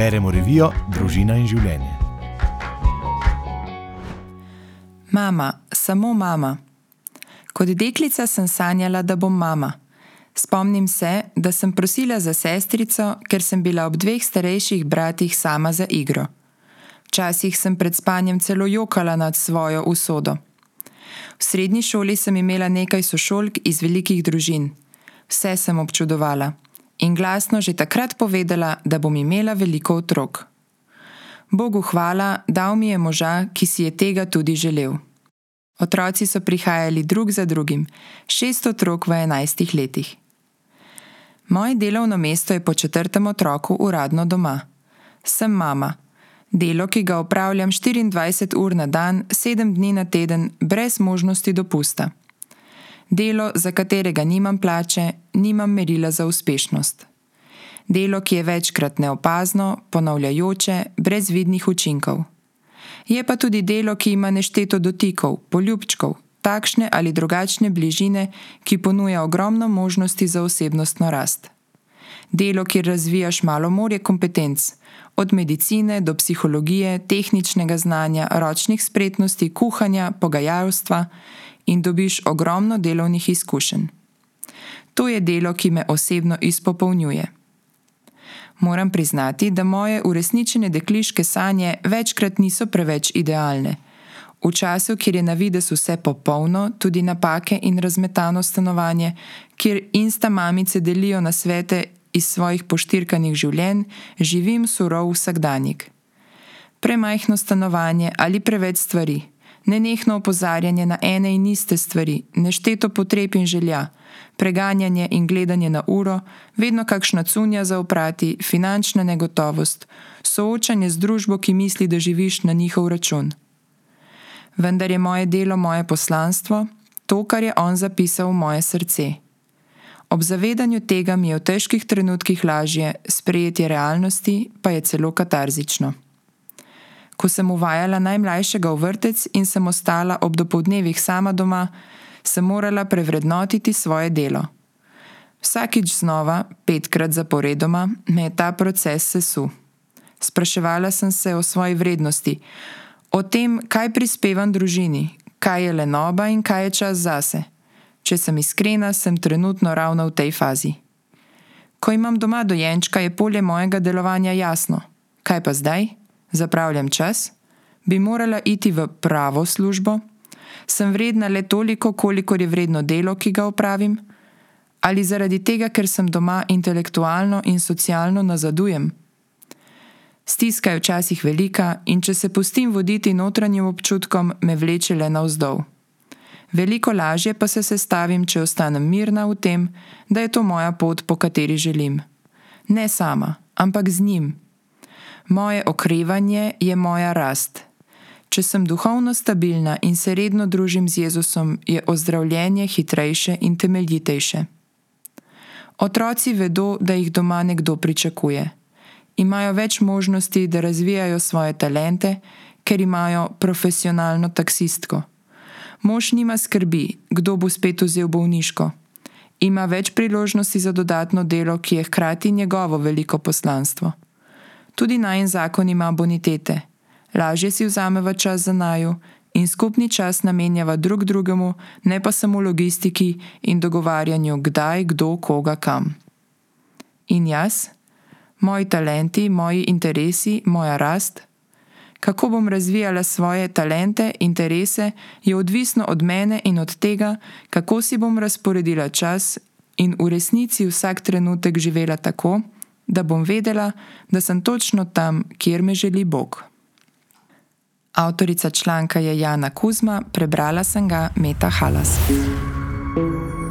Beremo revijo Družina in življenje. Mama, samo mama. Kot deklica sem sanjala, da bom mama. Spomnim se, da sem prosila za sestrico, ker sem bila ob dveh starejših bratih sama za igro. Včasih sem pred spanjem celo jokala nad svojo usodo. V srednji šoli sem imela nekaj sošolk iz velikih družin. Vse sem občudovala in glasno že takrat povedala, da bom imela veliko otrok. Bogu hvala, dal mi je moža, ki si je tega tudi želel. Otroci so prihajali drug za drugim, šest otrok v enajstih letih. Moje delovno mesto je po četrtem otroku uradno doma. Sem mama. Delo, ki ga opravljam 24 ur na dan, 7 dni na teden, brez možnosti dopusta. Delo, za katerega nimam plače, nimam merila za uspešnost. Delo, ki je večkrat neopazno, ponavljajoče, brez vidnih učinkov. Je pa tudi delo, ki ima nešteto dotikov, poljubčkov, takšne ali drugačne bližine, ki ponuja ogromno možnosti za osebnostno rast. Delo, kjer razvijaš malo morje kompetenc, od medicine do psihologije, tehničnega znanja, ročnih spretnosti, kuhanja, pogajalstva in dobiš ogromno delovnih izkušenj. To je delo, ki me osebno izpopolnjuje. Moram priznati, da moje uresničene dekliške sanje večkrat niso preveč idealne. V času, kjer je na vides vse popolno, tudi napake in razmetano stanovanje, kjer insta mamice delijo na svete iz svojih poštirkanih življenj, živim surov vsakdanjik. Premajhno stanovanje ali preveč stvari, nenehno opozarjanje na ene in iste stvari, nešteto potreb in želja, preganjanje in gledanje na uro, vedno kakšna cunja za oprati, finančna negotovost, soočanje z družbo, ki misli, da živiš na njihov račun. Vendar je moje delo moje poslanstvo, to, kar je on zapisal v moje srce. Ob zavedanju tega mi je v težkih trenutkih lažje, sprejetje realnosti pa je celo katarzično. Ko sem uvajala najmlajšega v vrtec in sem ostala ob dopoldnevih sama doma, sem morala prevrednotiti svoje delo. Vsakič znova, petkrat zaporedoma, me je ta proces sesul. Spraševala sem se o svoji vrednosti, o tem, kaj prispevam družini, kaj je lenoba in kaj je čas zase. Če sem iskrena, sem trenutno ravno v tej fazi. Ko imam doma dojenčka, je polje mojega delovanja jasno. Kaj pa zdaj? Zapravljam čas? Bi morala iti v pravo službo? Sem vredna le toliko, kolikor je vredno delo, ki ga opravim? Ali zaradi tega, ker sem doma intelektualno in socialno nazadujem? Stiska je včasih velika in če se pustim voditi notranjim občutkom, me vleče le navzdol. Veliko lažje pa se sestavim, če ostanem mirna v tem, da je to moja pot, po kateri želim. Ne sama, ampak z njim. Moje okrevanje je moja rast. Če sem duhovno stabilna in se redno družim z Jezusom, je ozdravljenje hitrejše in temeljitejše. Otroci vedo, da jih doma nekdo pričakuje. Imajo več možnosti, da razvijajo svoje talente, ker imajo profesionalno taksistko. Mož nima skrbi, kdo bo spet vzel bolniško. Ima več priložnosti za dodatno delo, ki je hkrati njegovo veliko poslanstvo. Tudi najen zakon ima bonitete. Lažje si vzameva čas za naju in skupni čas namenjava drug drugemu, ne pa samo logistiki in dogovarjanju, kdaj, kdo, koga, kam. In jaz? Moji talenti, moji interesi, moja rast – kako bom razvijala svoje talente, interese, je odvisno od mene in od tega, kako si bom razporedila čas in v resnici vsak trenutek živela tako, da bom vedela, da sem točno tam, kjer me želi Bog. Avtorica članka je Jana Kuzma, prebrala sem ga Meta Halas. thank you